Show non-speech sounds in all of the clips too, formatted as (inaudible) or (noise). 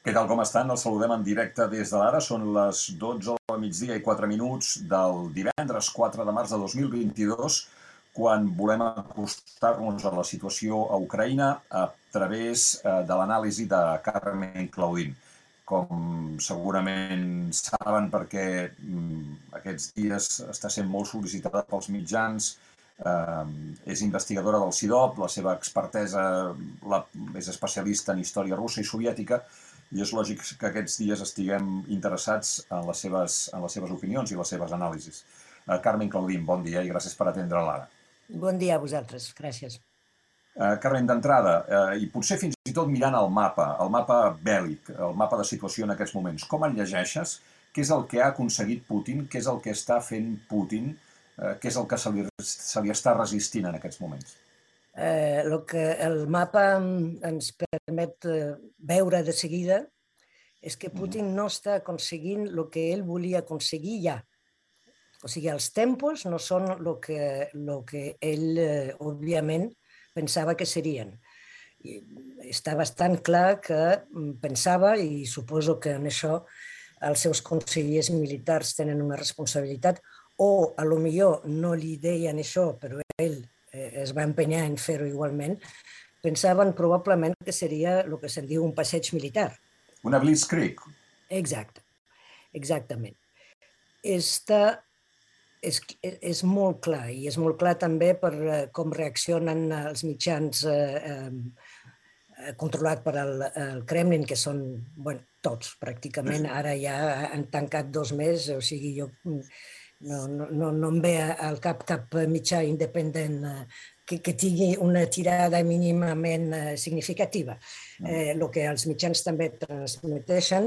Què tal, com estan? Els saludem en directe des de l'ara. Són les 12 del migdia i 4 minuts del divendres 4 de març de 2022, quan volem acostar-nos a la situació a Ucraïna a través eh, de l'anàlisi de Carmen Claudín. Com segurament saben, perquè mm, aquests dies està sent molt sol·licitada pels mitjans, eh, és investigadora del CIDOP, la seva expertesa la, és especialista en història russa i soviètica, i és lògic que aquests dies estiguem interessats en les seves, en les seves opinions i les seves anàlisis. Uh, Carmen Claudín, bon dia i gràcies per atendre l'ara. Bon dia a vosaltres, gràcies. Uh, Carmen, d'entrada, uh, i potser fins i tot mirant el mapa, el mapa bèl·lic, el mapa de situació en aquests moments, com el llegeixes? Què és el que ha aconseguit Putin? Què és el que està fent Putin? Uh, què és el que se li, se li està resistint en aquests moments? Eh, el que el mapa ens permet eh, veure de seguida és que Putin no està aconseguint el que ell volia aconseguir ja. O sigui, els tempos no són el que, lo que ell, eh, òbviament, pensava que serien. I està bastant clar que mm, pensava, i suposo que en això els seus consellers militars tenen una responsabilitat, o a lo millor no li deien això, però ell eh, es va empenyar en fer-ho igualment, pensaven probablement que seria el que se'n diu un passeig militar. Una blitzkrieg. Exacte, exactament. Està, és, és molt clar, i és molt clar també per eh, com reaccionen els mitjans eh, eh, controlat per el, el Kremlin, que són bueno, tots, pràcticament. Ara ja han tancat dos mesos, o sigui, jo no, no, no em ve al cap cap mitjà independent eh, que, que tingui una tirada mínimament eh, significativa. Mm. Eh, el que els mitjans també transmeteixen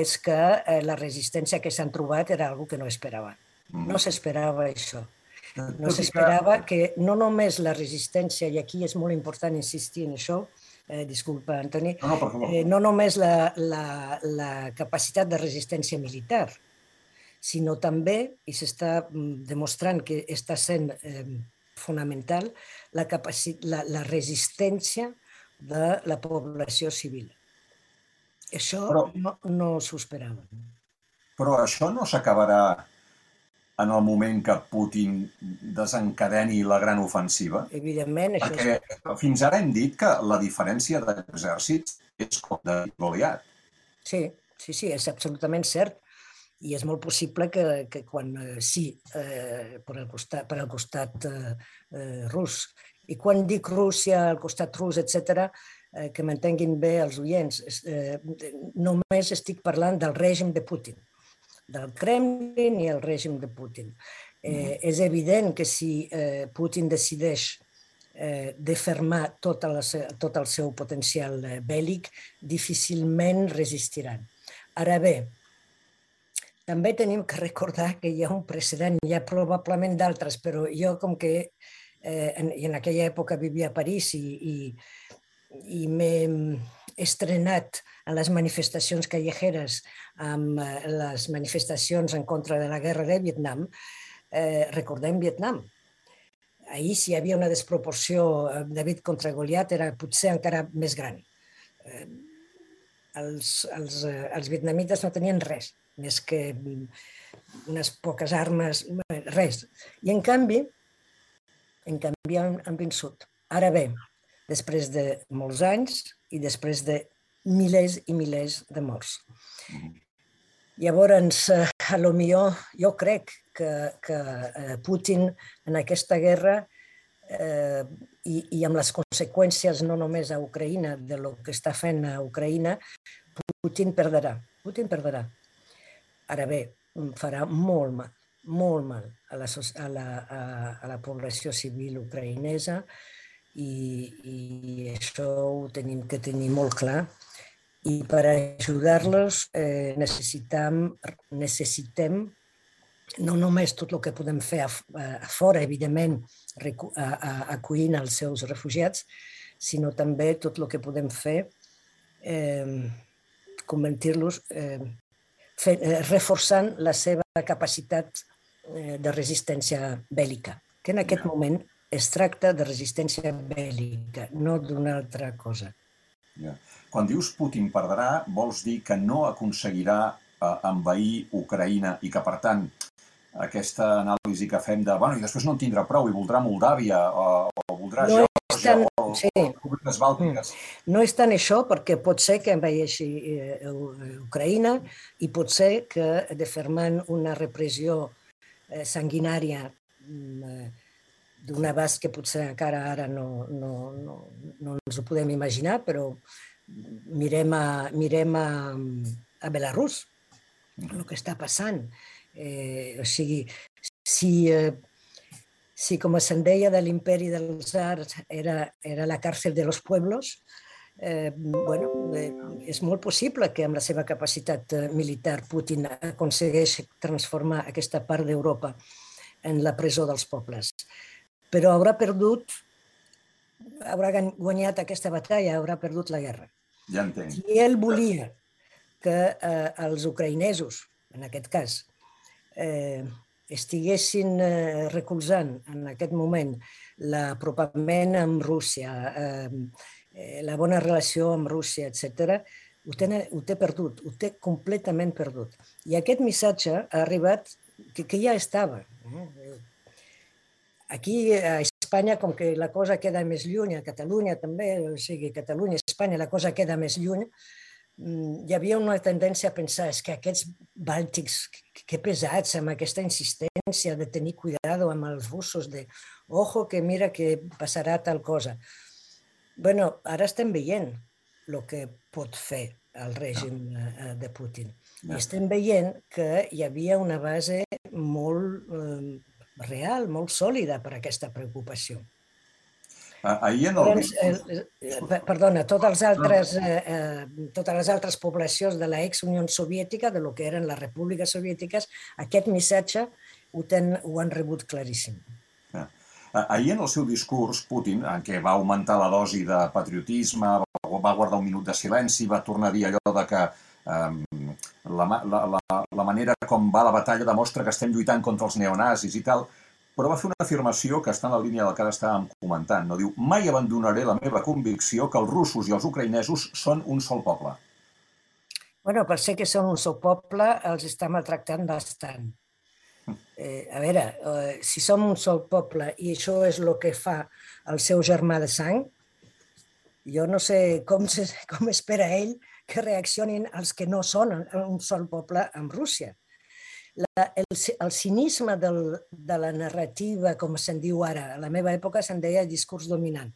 és que eh, la resistència que s'han trobat era algo que no esperaven. Mm. No s'esperava això. No s'esperava que no només la resistència, i aquí és molt important insistir en això, eh, disculpa, Antoni, no, no, eh, no només la, la, la capacitat de resistència militar, sinó també, i s'està mm, demostrant que està sent eh, fonamental, la, la, la resistència de la població civil. Això però, no, no s'ho esperava. Però això no s'acabarà en el moment que Putin desencadeni la gran ofensiva? Evidentment. Això Perquè és... fins ara hem dit que la diferència d'exèrcits és com de Goliat. Sí, sí, sí, és absolutament cert i és molt possible que, que quan eh, sí, eh, per al costat, per al costat eh, eh, rus, i quan dic Rússia, al costat rus, etc, eh, que m'entenguin bé els oients, eh, només estic parlant del règim de Putin, del Kremlin i el règim de Putin. Eh, mm. És evident que si eh, Putin decideix eh, de fermar tot el, tot el seu potencial eh, bèl·lic, difícilment resistiran. Ara bé, també tenim que recordar que hi ha un precedent, hi ha probablement d'altres, però jo com que eh, en, en aquella època vivia a París i, i, i m'he estrenat a les manifestacions callejeres amb eh, les manifestacions en contra de la guerra de Vietnam, eh, recordem Vietnam. Ahir, si hi havia una desproporció eh, David contra Goliat, era potser encara més gran. Eh, els, els, eh, els vietnamites no tenien res més que unes poques armes, res. I en canvi, en canvi han, han vençut. Ara bé, després de molts anys i després de milers i milers de morts. Llavors, eh, a lo millor, jo crec que, que eh, Putin en aquesta guerra eh, i, i amb les conseqüències no només a Ucraïna de lo que està fent a Ucraïna, Putin perdrà. Putin perdrà. Ara bé, farà molt mal, molt mal a la, a la, a, la població civil ucraïnesa i, i això ho tenim que tenir molt clar. I per ajudar-los eh, necessitem, necessitem no només tot el que podem fer a, a fora, evidentment, a, a, acollint els seus refugiats, sinó també tot el que podem fer eh, convertir-los eh, eh, reforçant la seva capacitat eh, de resistència bèl·lica, que en aquest moment es tracta de resistència bèl·lica, no d'una altra cosa. Ja. quan dius Putin perdrà, vols dir que no aconseguirà eh, envair Ucraïna i que, per tant, aquesta anàlisi que fem de, bueno, i després no en tindrà prou i voldrà Moldàvia o, o voldrà no Geòrgia tan... o, sí. Repúbliques Bàltiques. Mm. No és tant això, perquè pot ser que envaeixi eh, Ucraïna i pot ser que de fermant una repressió eh, sanguinària mm, eh, d'un abast que potser encara ara no, no, no, no ens ho podem imaginar, però mirem a, mirem a, a Belarus, el que està passant. Eh, o sigui, si, eh, si com se'n deia de l'imperi dels arts era, era la càrcel de los pueblos, eh, bueno, eh, és molt possible que amb la seva capacitat eh, militar Putin aconsegueix transformar aquesta part d'Europa en la presó dels pobles. Però haurà perdut, haurà guanyat aquesta batalla, haurà perdut la guerra. Ja entenc. Si ell volia que eh, els ucraïnesos, en aquest cas, eh, estiguessin eh, recolzant en aquest moment l'apropament amb Rússia, eh, la bona relació amb Rússia, etc., ho, ho té perdut, ho té completament perdut. I aquest missatge ha arribat, que, que ja estava. Eh? Aquí a Espanya, com que la cosa queda més lluny, a Catalunya també, o sigui, Catalunya, Espanya, la cosa queda més lluny, Mm, hi havia una tendència a pensar és que aquests bàltics, que pesats, amb aquesta insistència de tenir cuidado amb els russos, de ojo que mira que passarà tal cosa. bueno, ara estem veient el que pot fer el règim eh, de Putin. I estem veient que hi havia una base molt eh, real, molt sòlida per aquesta preocupació. Ahir en el... Doncs, eh, eh, perdona, totes les, altres, eh, eh, totes les altres poblacions de l'ex-Unió Soviètica, de lo que eren les repúbliques soviètiques, aquest missatge ho, ten, ho han rebut claríssim. Ahir en el seu discurs, Putin, en què va augmentar la dosi de patriotisme, va guardar un minut de silenci, va tornar a dir allò de que eh, la, la, la, la manera com va la batalla demostra que estem lluitant contra els neonazis i tal, però va fer una afirmació que està en la línia del que ara estàvem comentant. No? Diu, mai abandonaré la meva convicció que els russos i els ucraïnesos són un sol poble. Bueno, per ser que són un sol poble, els està maltractant bastant. Eh, a veure, eh, si som un sol poble i això és el que fa el seu germà de sang, jo no sé com, se, com espera ell que reaccionin els que no són un sol poble amb Rússia la, el, el cinisme del, de la narrativa, com se'n diu ara, a la meva època se'n deia discurs dominant,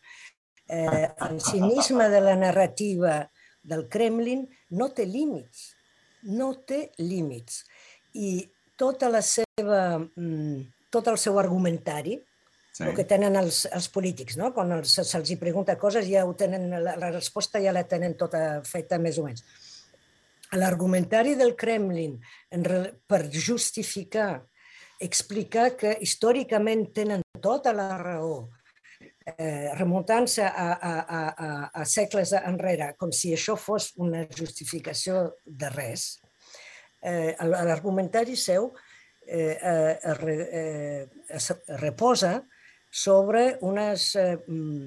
eh, el cinisme de la narrativa del Kremlin no té límits, no té límits. I tota la seva, mm, tot el seu argumentari, sí. el que tenen els, els polítics, no? quan se'ls hi pregunta coses ja ho tenen, la, la resposta ja la tenen tota feta més o menys l'argumentari del Kremlin per justificar, explicar que històricament tenen tota la raó, eh, remuntant-se a, a, a, a segles enrere, com si això fos una justificació de res, eh, l'argumentari seu eh, eh, eh, es reposa sobre unes, eh, mm,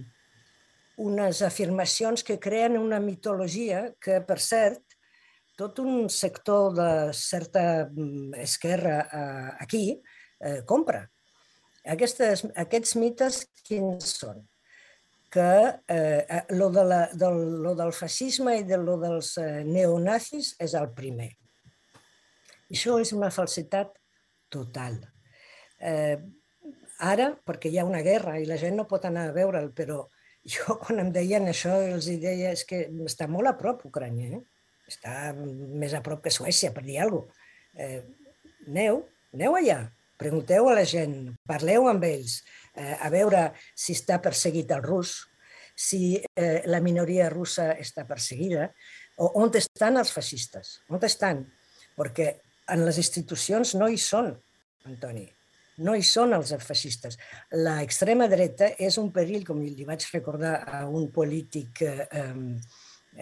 unes afirmacions que creen una mitologia que, per cert, tot un sector de certa mm, esquerra eh, aquí eh, compra. Aquestes, aquests mites quins són? Que eh, eh, lo, de la, del, lo del feixisme i de lo dels eh, neonazis és el primer. Això és una falsitat total. Eh, ara, perquè hi ha una guerra i la gent no pot anar a veure'l, però jo quan em deien això els deia és que està molt a prop Ucrània, eh? Està més a prop que Suècia, per dir alguna cosa. Eh, aneu, aneu allà, pregunteu a la gent, parleu amb ells, eh, a veure si està perseguit el rus, si eh, la minoria russa està perseguida, o on estan els feixistes, on estan? Perquè en les institucions no hi són, Antoni, no hi són els feixistes. L'extrema dreta és un perill, com li vaig recordar a un polític eh,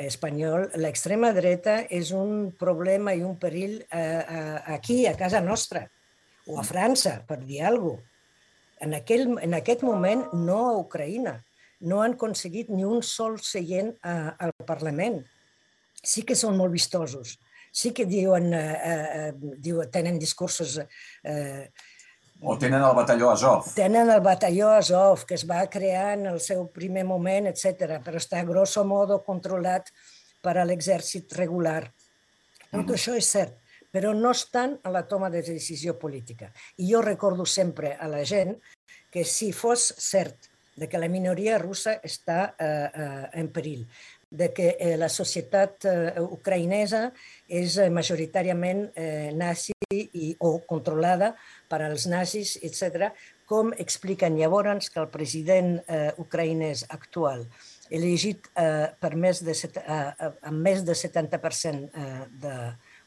espanyol, l'extrema dreta és un problema i un perill eh, eh, aquí, a casa nostra, o a França, per dir alguna cosa. En, aquell, en aquest moment, no a Ucraïna. No han aconseguit ni un sol seient a, al Parlament. sí que són molt vistosos, sí que diuen, eh, eh, diuen tenen discursos eh, o tenen el batalló Azov. Tenen el batalló Azov, que es va crear en el seu primer moment, etc, però està grosso modo controlat per a l'exèrcit regular. Tot mm. això és cert, però no estan a la toma de decisió política. I jo recordo sempre a la gent que si fos cert de que la minoria russa està eh, eh, en perill, de que eh, la societat eh, ucraïnesa és eh, majoritàriament eh, nazi i, o controlada per als nazis, etc., com expliquen llavors que el president eh, ucraïnès actual, elegit eh, per més de, eh, amb més de 70% eh, de,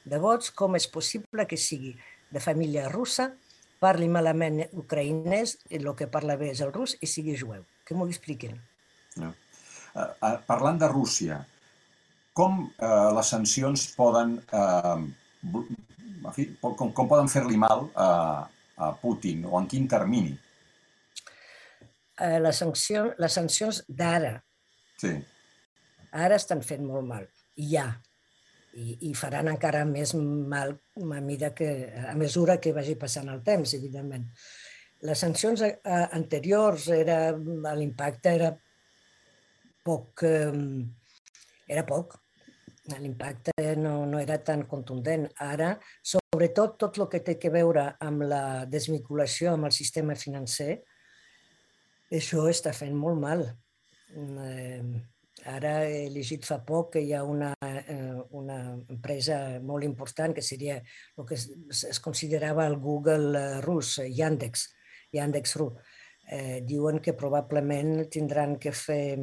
de vots, com és possible que sigui de família russa, parli malament ucraïnès, el que parla bé és el rus, i sigui jueu. Que m'ho expliquin. No. Uh, uh, parlant de Rússia, com uh, les sancions poden, uh, en fi, com, com poden fer-li mal a, a Putin o en quin termini? Uh, les, sancions, les sancions d'ara. Sí. Ara estan fent molt mal. I ja, i, i faran encara més mal a, mida que, a mesura que vagi passant el temps, evidentment. Les sancions eh, anteriors, era l'impacte era poc, eh, era poc, l'impacte no, no era tan contundent. Ara, sobretot tot el que té a veure amb la desvinculació amb el sistema financer, això està fent molt mal. Eh, Ara he llegit fa poc que hi ha una, eh, una empresa molt important que seria el que es, es considerava el Google eh, rus, Yandex, Yandex.ru. Eh, diuen que probablement tindran que fer,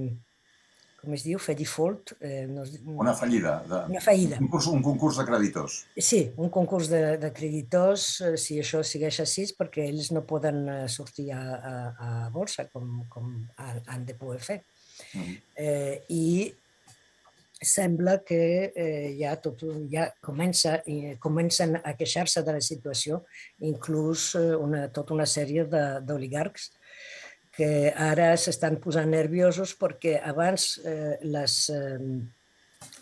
com es diu, fer default. Eh, no, una fallida. De, una fallida. Un concurs, un concurs de creditors. Sí, un concurs de, de creditors, eh, si això segueix així, perquè ells no poden sortir a, a, a borsa com, com han de poder fer. Eh, I sembla que eh, ja, tot, ja comença, eh, comencen a queixar-se de la situació, inclús eh, una, tota una sèrie d'oligarcs que ara s'estan posant nerviosos perquè abans eh, les, eh,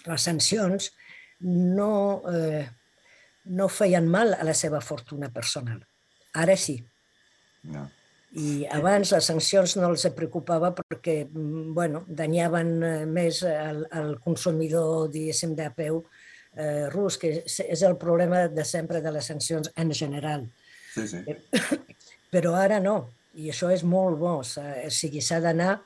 les sancions no, eh, no feien mal a la seva fortuna personal. Ara sí. No. I abans les sancions no els preocupava perquè mm, bueno, danyaven eh, més el, el consumidor, diguéssim, de peu eh, rus, que és el problema de sempre de les sancions en general. Sí, sí. (coughs) Però ara no, i això és molt bo. O sigui, s'ha d'anar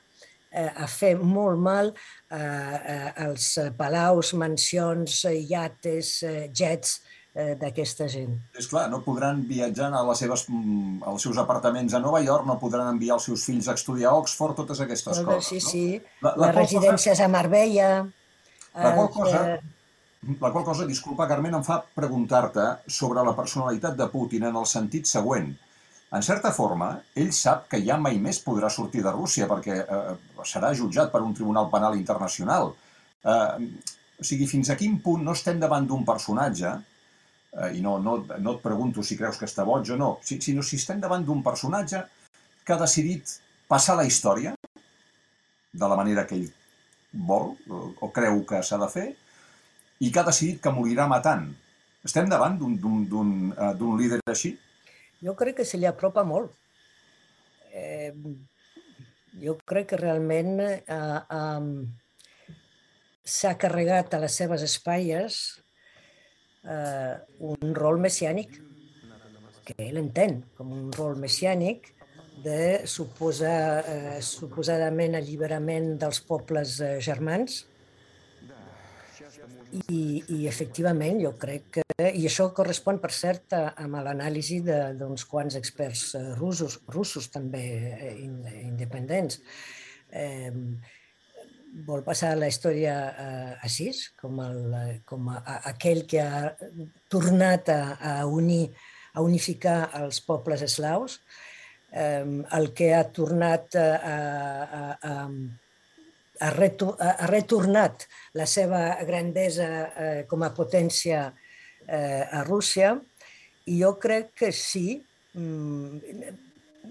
eh, a fer molt mal eh, als palaus, mansions, iates, jets, eh, d'aquesta gent. És clar, no podran viatjar a les seves, mm, als seus apartaments a Nova York, no podran enviar els seus fills a estudiar a Oxford, totes aquestes coses. Sí, sí. No? La, la les residències cosa, a Marbella... La qual cosa, eh, la qual cosa, disculpa, Carmen, em fa preguntar-te sobre la personalitat de Putin en el sentit següent. En certa forma, ell sap que ja mai més podrà sortir de Rússia perquè eh, serà jutjat per un tribunal penal internacional. Eh, o sigui, fins a quin punt no estem davant d'un personatge eh, i no, no, no et pregunto si creus que està boig o no, sinó si estem davant d'un personatge que ha decidit passar la història de la manera que ell vol o creu que s'ha de fer i que ha decidit que morirà matant. Estem davant d'un uh, líder així? Jo crec que se li apropa molt. Eh, jo crec que realment eh, eh, s'ha carregat a les seves espatlles eh, un rol messiànic que ell entén com un rol messiànic de suposar, eh, suposadament alliberament dels pobles eh, germans i, i efectivament jo crec que, i això correspon per cert amb l'anàlisi d'uns quants experts eh, russos, russos també eh, independents. Eh, vol passar la història eh, així, com, el, com a, a, aquell que ha tornat a, a unir, a unificar els pobles eslaus, eh, el que ha tornat a, a, a, a, ha retornat la seva grandesa eh, com a potència eh, a Rússia, i jo crec que sí, mm,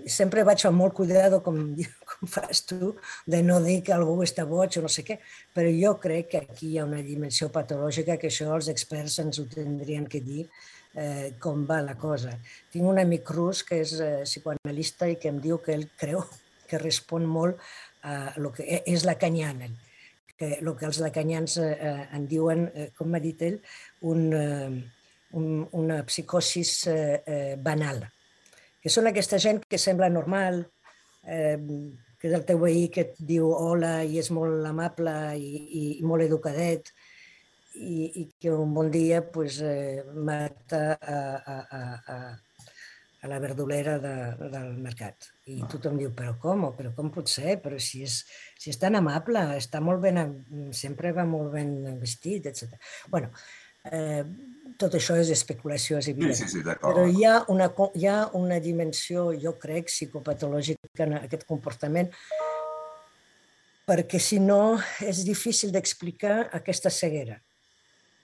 sempre vaig amb molt cuidado, com, (laughs) com fas tu, de no dir que algú està boig o no sé què, però jo crec que aquí hi ha una dimensió patològica que això els experts ens ho tindrien que dir eh, com va la cosa. Tinc un amic rus que és eh, psicoanalista i que em diu que ell creu (laughs) que respon molt a lo que e, és la canyana, que el que els lacanians eh, eh, en diuen, eh, com m'ha dit ell, un, eh, un, una psicosis eh, eh, banal, que són aquesta gent que sembla normal, eh, que és el teu veí que et diu hola i és molt amable i, i, i molt educadet, i, i que un bon dia pues, eh, mata a, a, a, a, a la verdolera de, del mercat. I ah. tothom diu, però com? Però com pot ser? Però si és, si és tan amable, està molt ben, sempre va molt ben vestit, etc. bueno, eh, tot això és especulació, és evident. Sí, sí, sí, Però hi ha, una, hi ha una dimensió, jo crec, psicopatològica en aquest comportament, perquè si no és difícil d'explicar aquesta ceguera.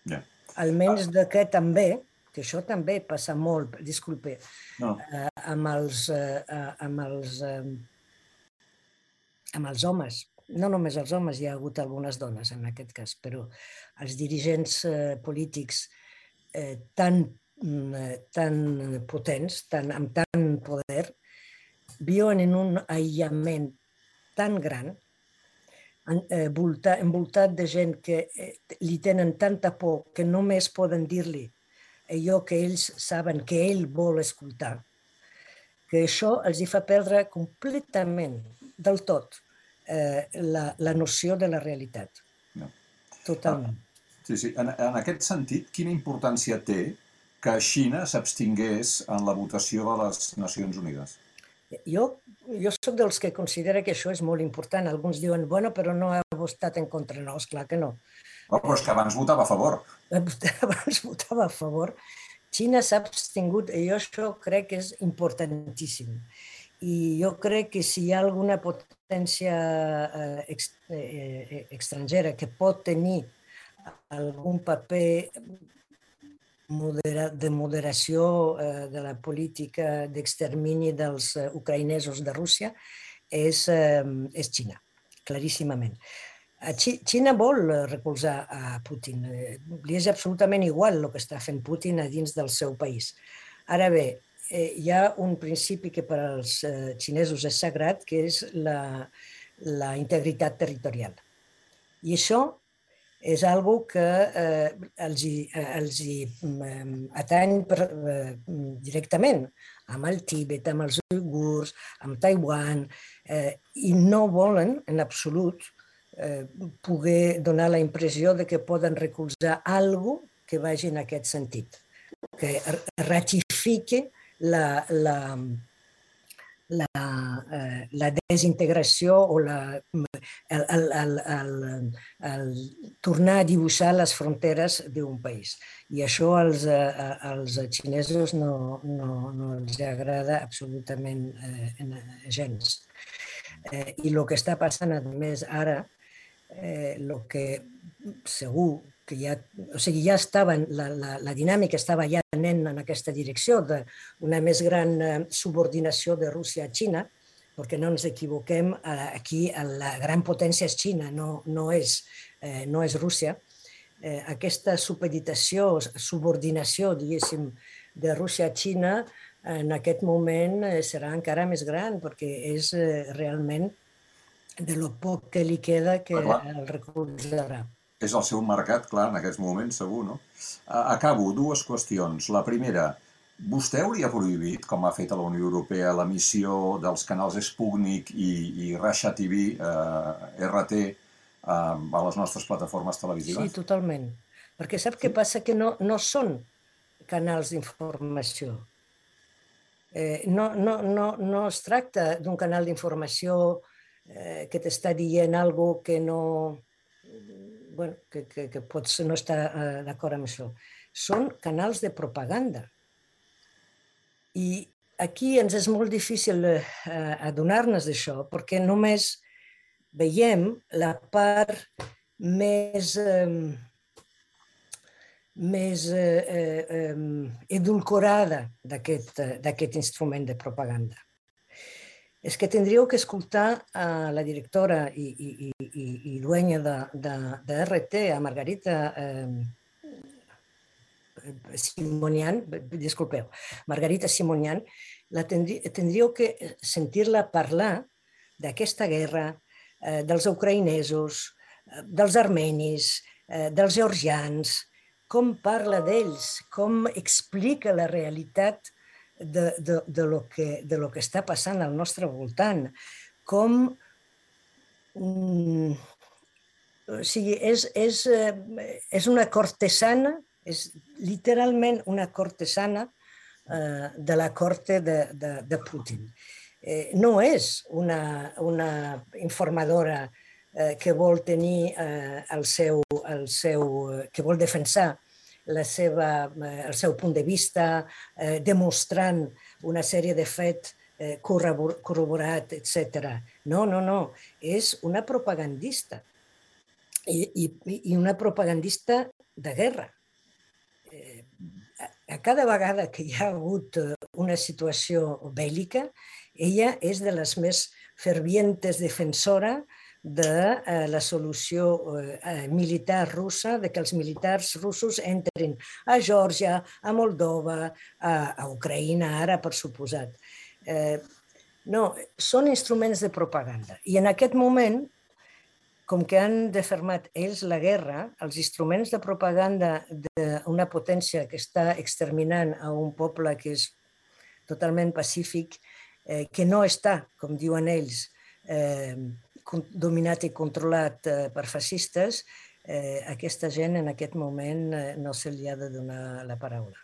Yeah. Almenys de que també, que això també passa molt, disculpe, no. eh, amb els, eh, amb els, eh, amb els homes. No només els homes, hi ha hagut algunes dones en aquest cas, però els dirigents eh, polítics eh, tan, mm, eh, tan potents, tan, amb tant poder, viuen en un aïllament tan gran eh, voltat, envoltat de gent que eh, li tenen tanta por que només poden dir-li allò que ells saben que ell vol escoltar, que això els hi fa perdre completament, del tot, eh, la, la noció de la realitat. No. Totalment. Ah, sí, sí. En, en aquest sentit, quina importància té que Xina s'abstingués en la votació de les Nacions Unides? Jo, jo sóc dels que considera que això és molt important. Alguns diuen, bueno, però no ha votat en contra. No, esclar que no. Oh, però és que abans votava a favor. (laughs) Abans votava a favor. Xina s'ha abstingut i jo això crec que és importantíssim. I jo crec que si hi ha alguna potència eh, eh, eh estrangera que pot tenir algun paper de moderació eh, de la política d'extermini dels eh, ucraïnesos de Rússia és, eh, és Xina, claríssimament. Xina vol recolzar a Putin. Li és absolutament igual el que està fent Putin a dins del seu país. Ara bé, hi ha un principi que per als xinesos és sagrat, que és la, la integritat territorial. I això és algo que eh, els, hi, eh, els hi eh, atany per, eh, directament amb el Tíbet, amb els uigurs, amb Taiwan, eh, i no volen en absolut eh, poder donar la impressió de que poden recolzar algo que vagi en aquest sentit, que ratifique la, la, la, eh, la desintegració o la, el, el, el, el, el tornar a dibuixar les fronteres d'un país. I això als, eh, als xinesos no, no, no els agrada absolutament eh, gens. Eh, I el que està passant, a més, ara, eh, el que segur que ja, o sigui, ja estaven, la, la, la dinàmica estava ja anant en aquesta direcció d'una més gran eh, subordinació de Rússia a Xina, perquè no ens equivoquem, eh, aquí la gran potència és Xina, no, no, és, eh, no és Rússia. Eh, aquesta supeditació, subordinació, diguéssim, de Rússia a Xina en aquest moment eh, serà encara més gran perquè és realment de lo poc que li queda que el recolzarà és el seu mercat, clar, en aquests moments, segur, no? Acabo, dues qüestions. La primera, vostè hauria prohibit, com ha fet a la Unió Europea, l'emissió dels canals Sputnik i, i Russia TV, eh, RT, eh, a les nostres plataformes televisives? Sí, totalment. Perquè sap què passa? Que no, no són canals d'informació. Eh, no, no, no, no es tracta d'un canal d'informació eh, que t'està dient alguna que no, bueno, que, que, que pots no estar eh, d'acord amb això. Són canals de propaganda. I aquí ens és molt difícil eh, adonar-nos d'això, perquè només veiem la part més, eh, més eh, eh, edulcorada d'aquest instrument de propaganda. És que tindríeu que escoltar a la directora i, i, i, i dueña de, de, de RT, a Margarita eh, Simonian, disculpeu, Margarita Simonian, la tindrí, tindríeu que sentir-la parlar d'aquesta guerra, eh, dels ucraïnesos, eh, dels armenis, eh, dels georgians, com parla d'ells, com explica la realitat de, de, de, lo que, de lo que està passant al nostre voltant, com mm, o sigui, és, és, eh, és una cortesana, és literalment una cortesana eh, de la corte de, de, de Putin. Eh, no és una, una informadora eh, que vol tenir eh, el, seu, el seu, que vol defensar la seva, eh, el seu punt de vista, eh, demostrant una sèrie de fets eh, corroborat, etc. No, no, no, és una propagandista i, i, i una propagandista de guerra. Eh, a cada vegada que hi ha hagut eh, una situació bèl·lica, ella és de les més fervientes defensora de eh, la solució eh, eh, militar russa, de que els militars russos entrin a Geòrgia, a Moldova, a, a Ucraïna ara, per suposat. Eh, no, són instruments de propaganda. I en aquest moment, com que han defermat ells la guerra, els instruments de propaganda d'una potència que està exterminant a un poble que és totalment pacífic, eh, que no està, com diuen ells, eh, dominat i controlat eh, per fascistes, eh, aquesta gent en aquest moment eh, no se li ha de donar la paraula.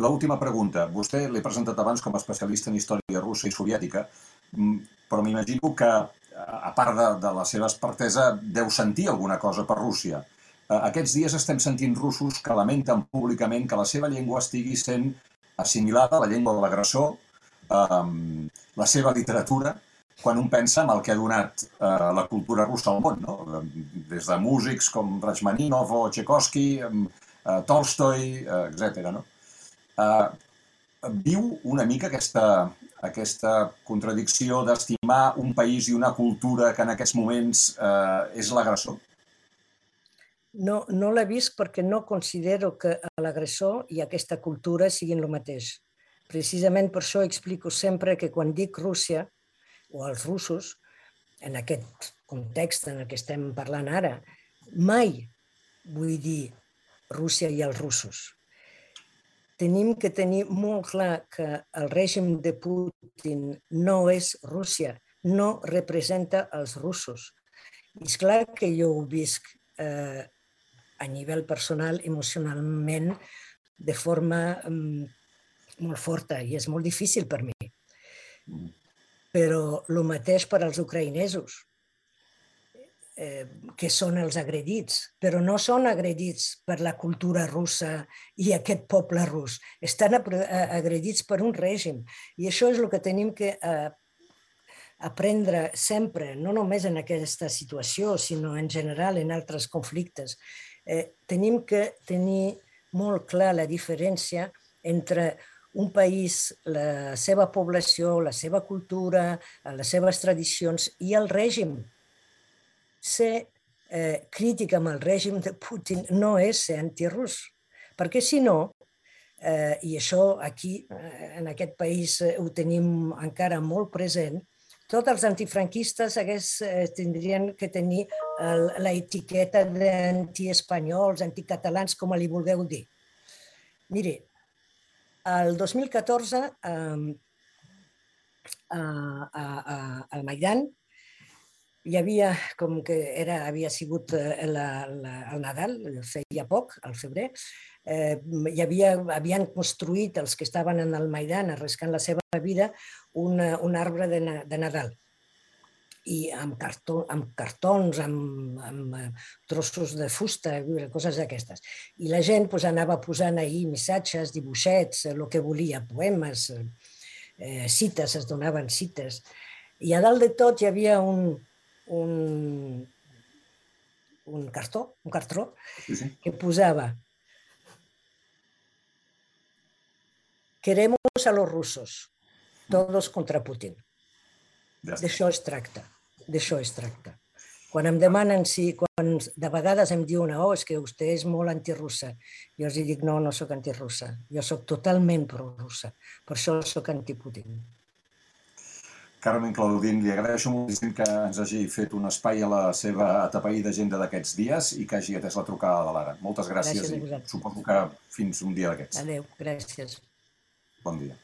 L'última pregunta. Vostè l'he presentat abans com a especialista en història russa i soviètica, mm, però m'imagino que, a part de, de la seva expertesa, deu sentir alguna cosa per Rússia. Aquests dies estem sentint russos que lamenten públicament que la seva llengua estigui sent assimilada a la llengua de l'agressor, la seva literatura, quan un pensa en el que ha donat eh, la cultura russa al món, no? des de músics com Rachmaninov o Tchaikovsky, eh, Tolstoi, eh, etc. No? Eh, viu una mica aquesta, aquesta contradicció d'estimar un país i una cultura que en aquests moments eh, és l'agressor? No, no l'he vist perquè no considero que l'agressor i aquesta cultura siguin el mateix. Precisament per això explico sempre que quan dic Rússia, o els russos, en aquest context en el que estem parlant ara, mai vull dir Rússia i els russos. Tenim que tenir molt clar que el règim de Putin no és Rússia, no representa els russos. I és clar que jo ho visc eh, a nivell personal, emocionalment, de forma mm, molt forta i és molt difícil per mi. Però el mateix per als ucraïnesos, eh, que són els agredits, però no són agredits per la cultura russa i aquest poble rus, estan agredits per un règim. I això és el que tenim que eh, aprendre sempre, no només en aquesta situació, sinó en general en altres conflictes. Eh, tenim que tenir molt clar la diferència entre un país, la seva població, la seva cultura, les seves tradicions i el règim. Ser eh, crític amb el règim de Putin no és ser antirus, perquè si no, eh, i això aquí, eh, en aquest país, eh, ho tenim encara molt present, tots els antifranquistes hagués, eh, tindrien que tenir l'etiqueta d'antiespanyols, anticatalans, com li vulgueu dir. Mire, el 2014, eh, a, a, a, al Maidan, hi havia, com que era, havia sigut eh, la, la, el Nadal, feia poc, al febrer, eh, hi havia, havien construït els que estaven en el Maidan arriscant la seva vida un, un arbre de, de Nadal i amb, cartó, amb cartons, amb, amb eh, trossos de fusta, coses d'aquestes. I la gent pues, anava posant ahir missatges, dibuixets, el que volia, poemes, eh, cites, es donaven cites. I a dalt de tot hi havia un, un, un cartó, un cartró, sí. que posava Queremos a los rusos, todos contra Putin. D'això es tracta, d'això es tracta. Quan em demanen si, quan de vegades em diuen, oh, és que vostè és molt antirussa, jo els dic, no, no sóc antirussa, jo sóc totalment prorussa, per això sóc antiputin. Carmen Claudín, li agraeixo moltíssim que ens hagi fet un espai a la seva atapeïda agenda d'aquests dies i que hagi atès la trucada de l'ara. Moltes gràcies, gràcies i suposo que fins un dia d'aquests. Adéu, gràcies. Bon dia.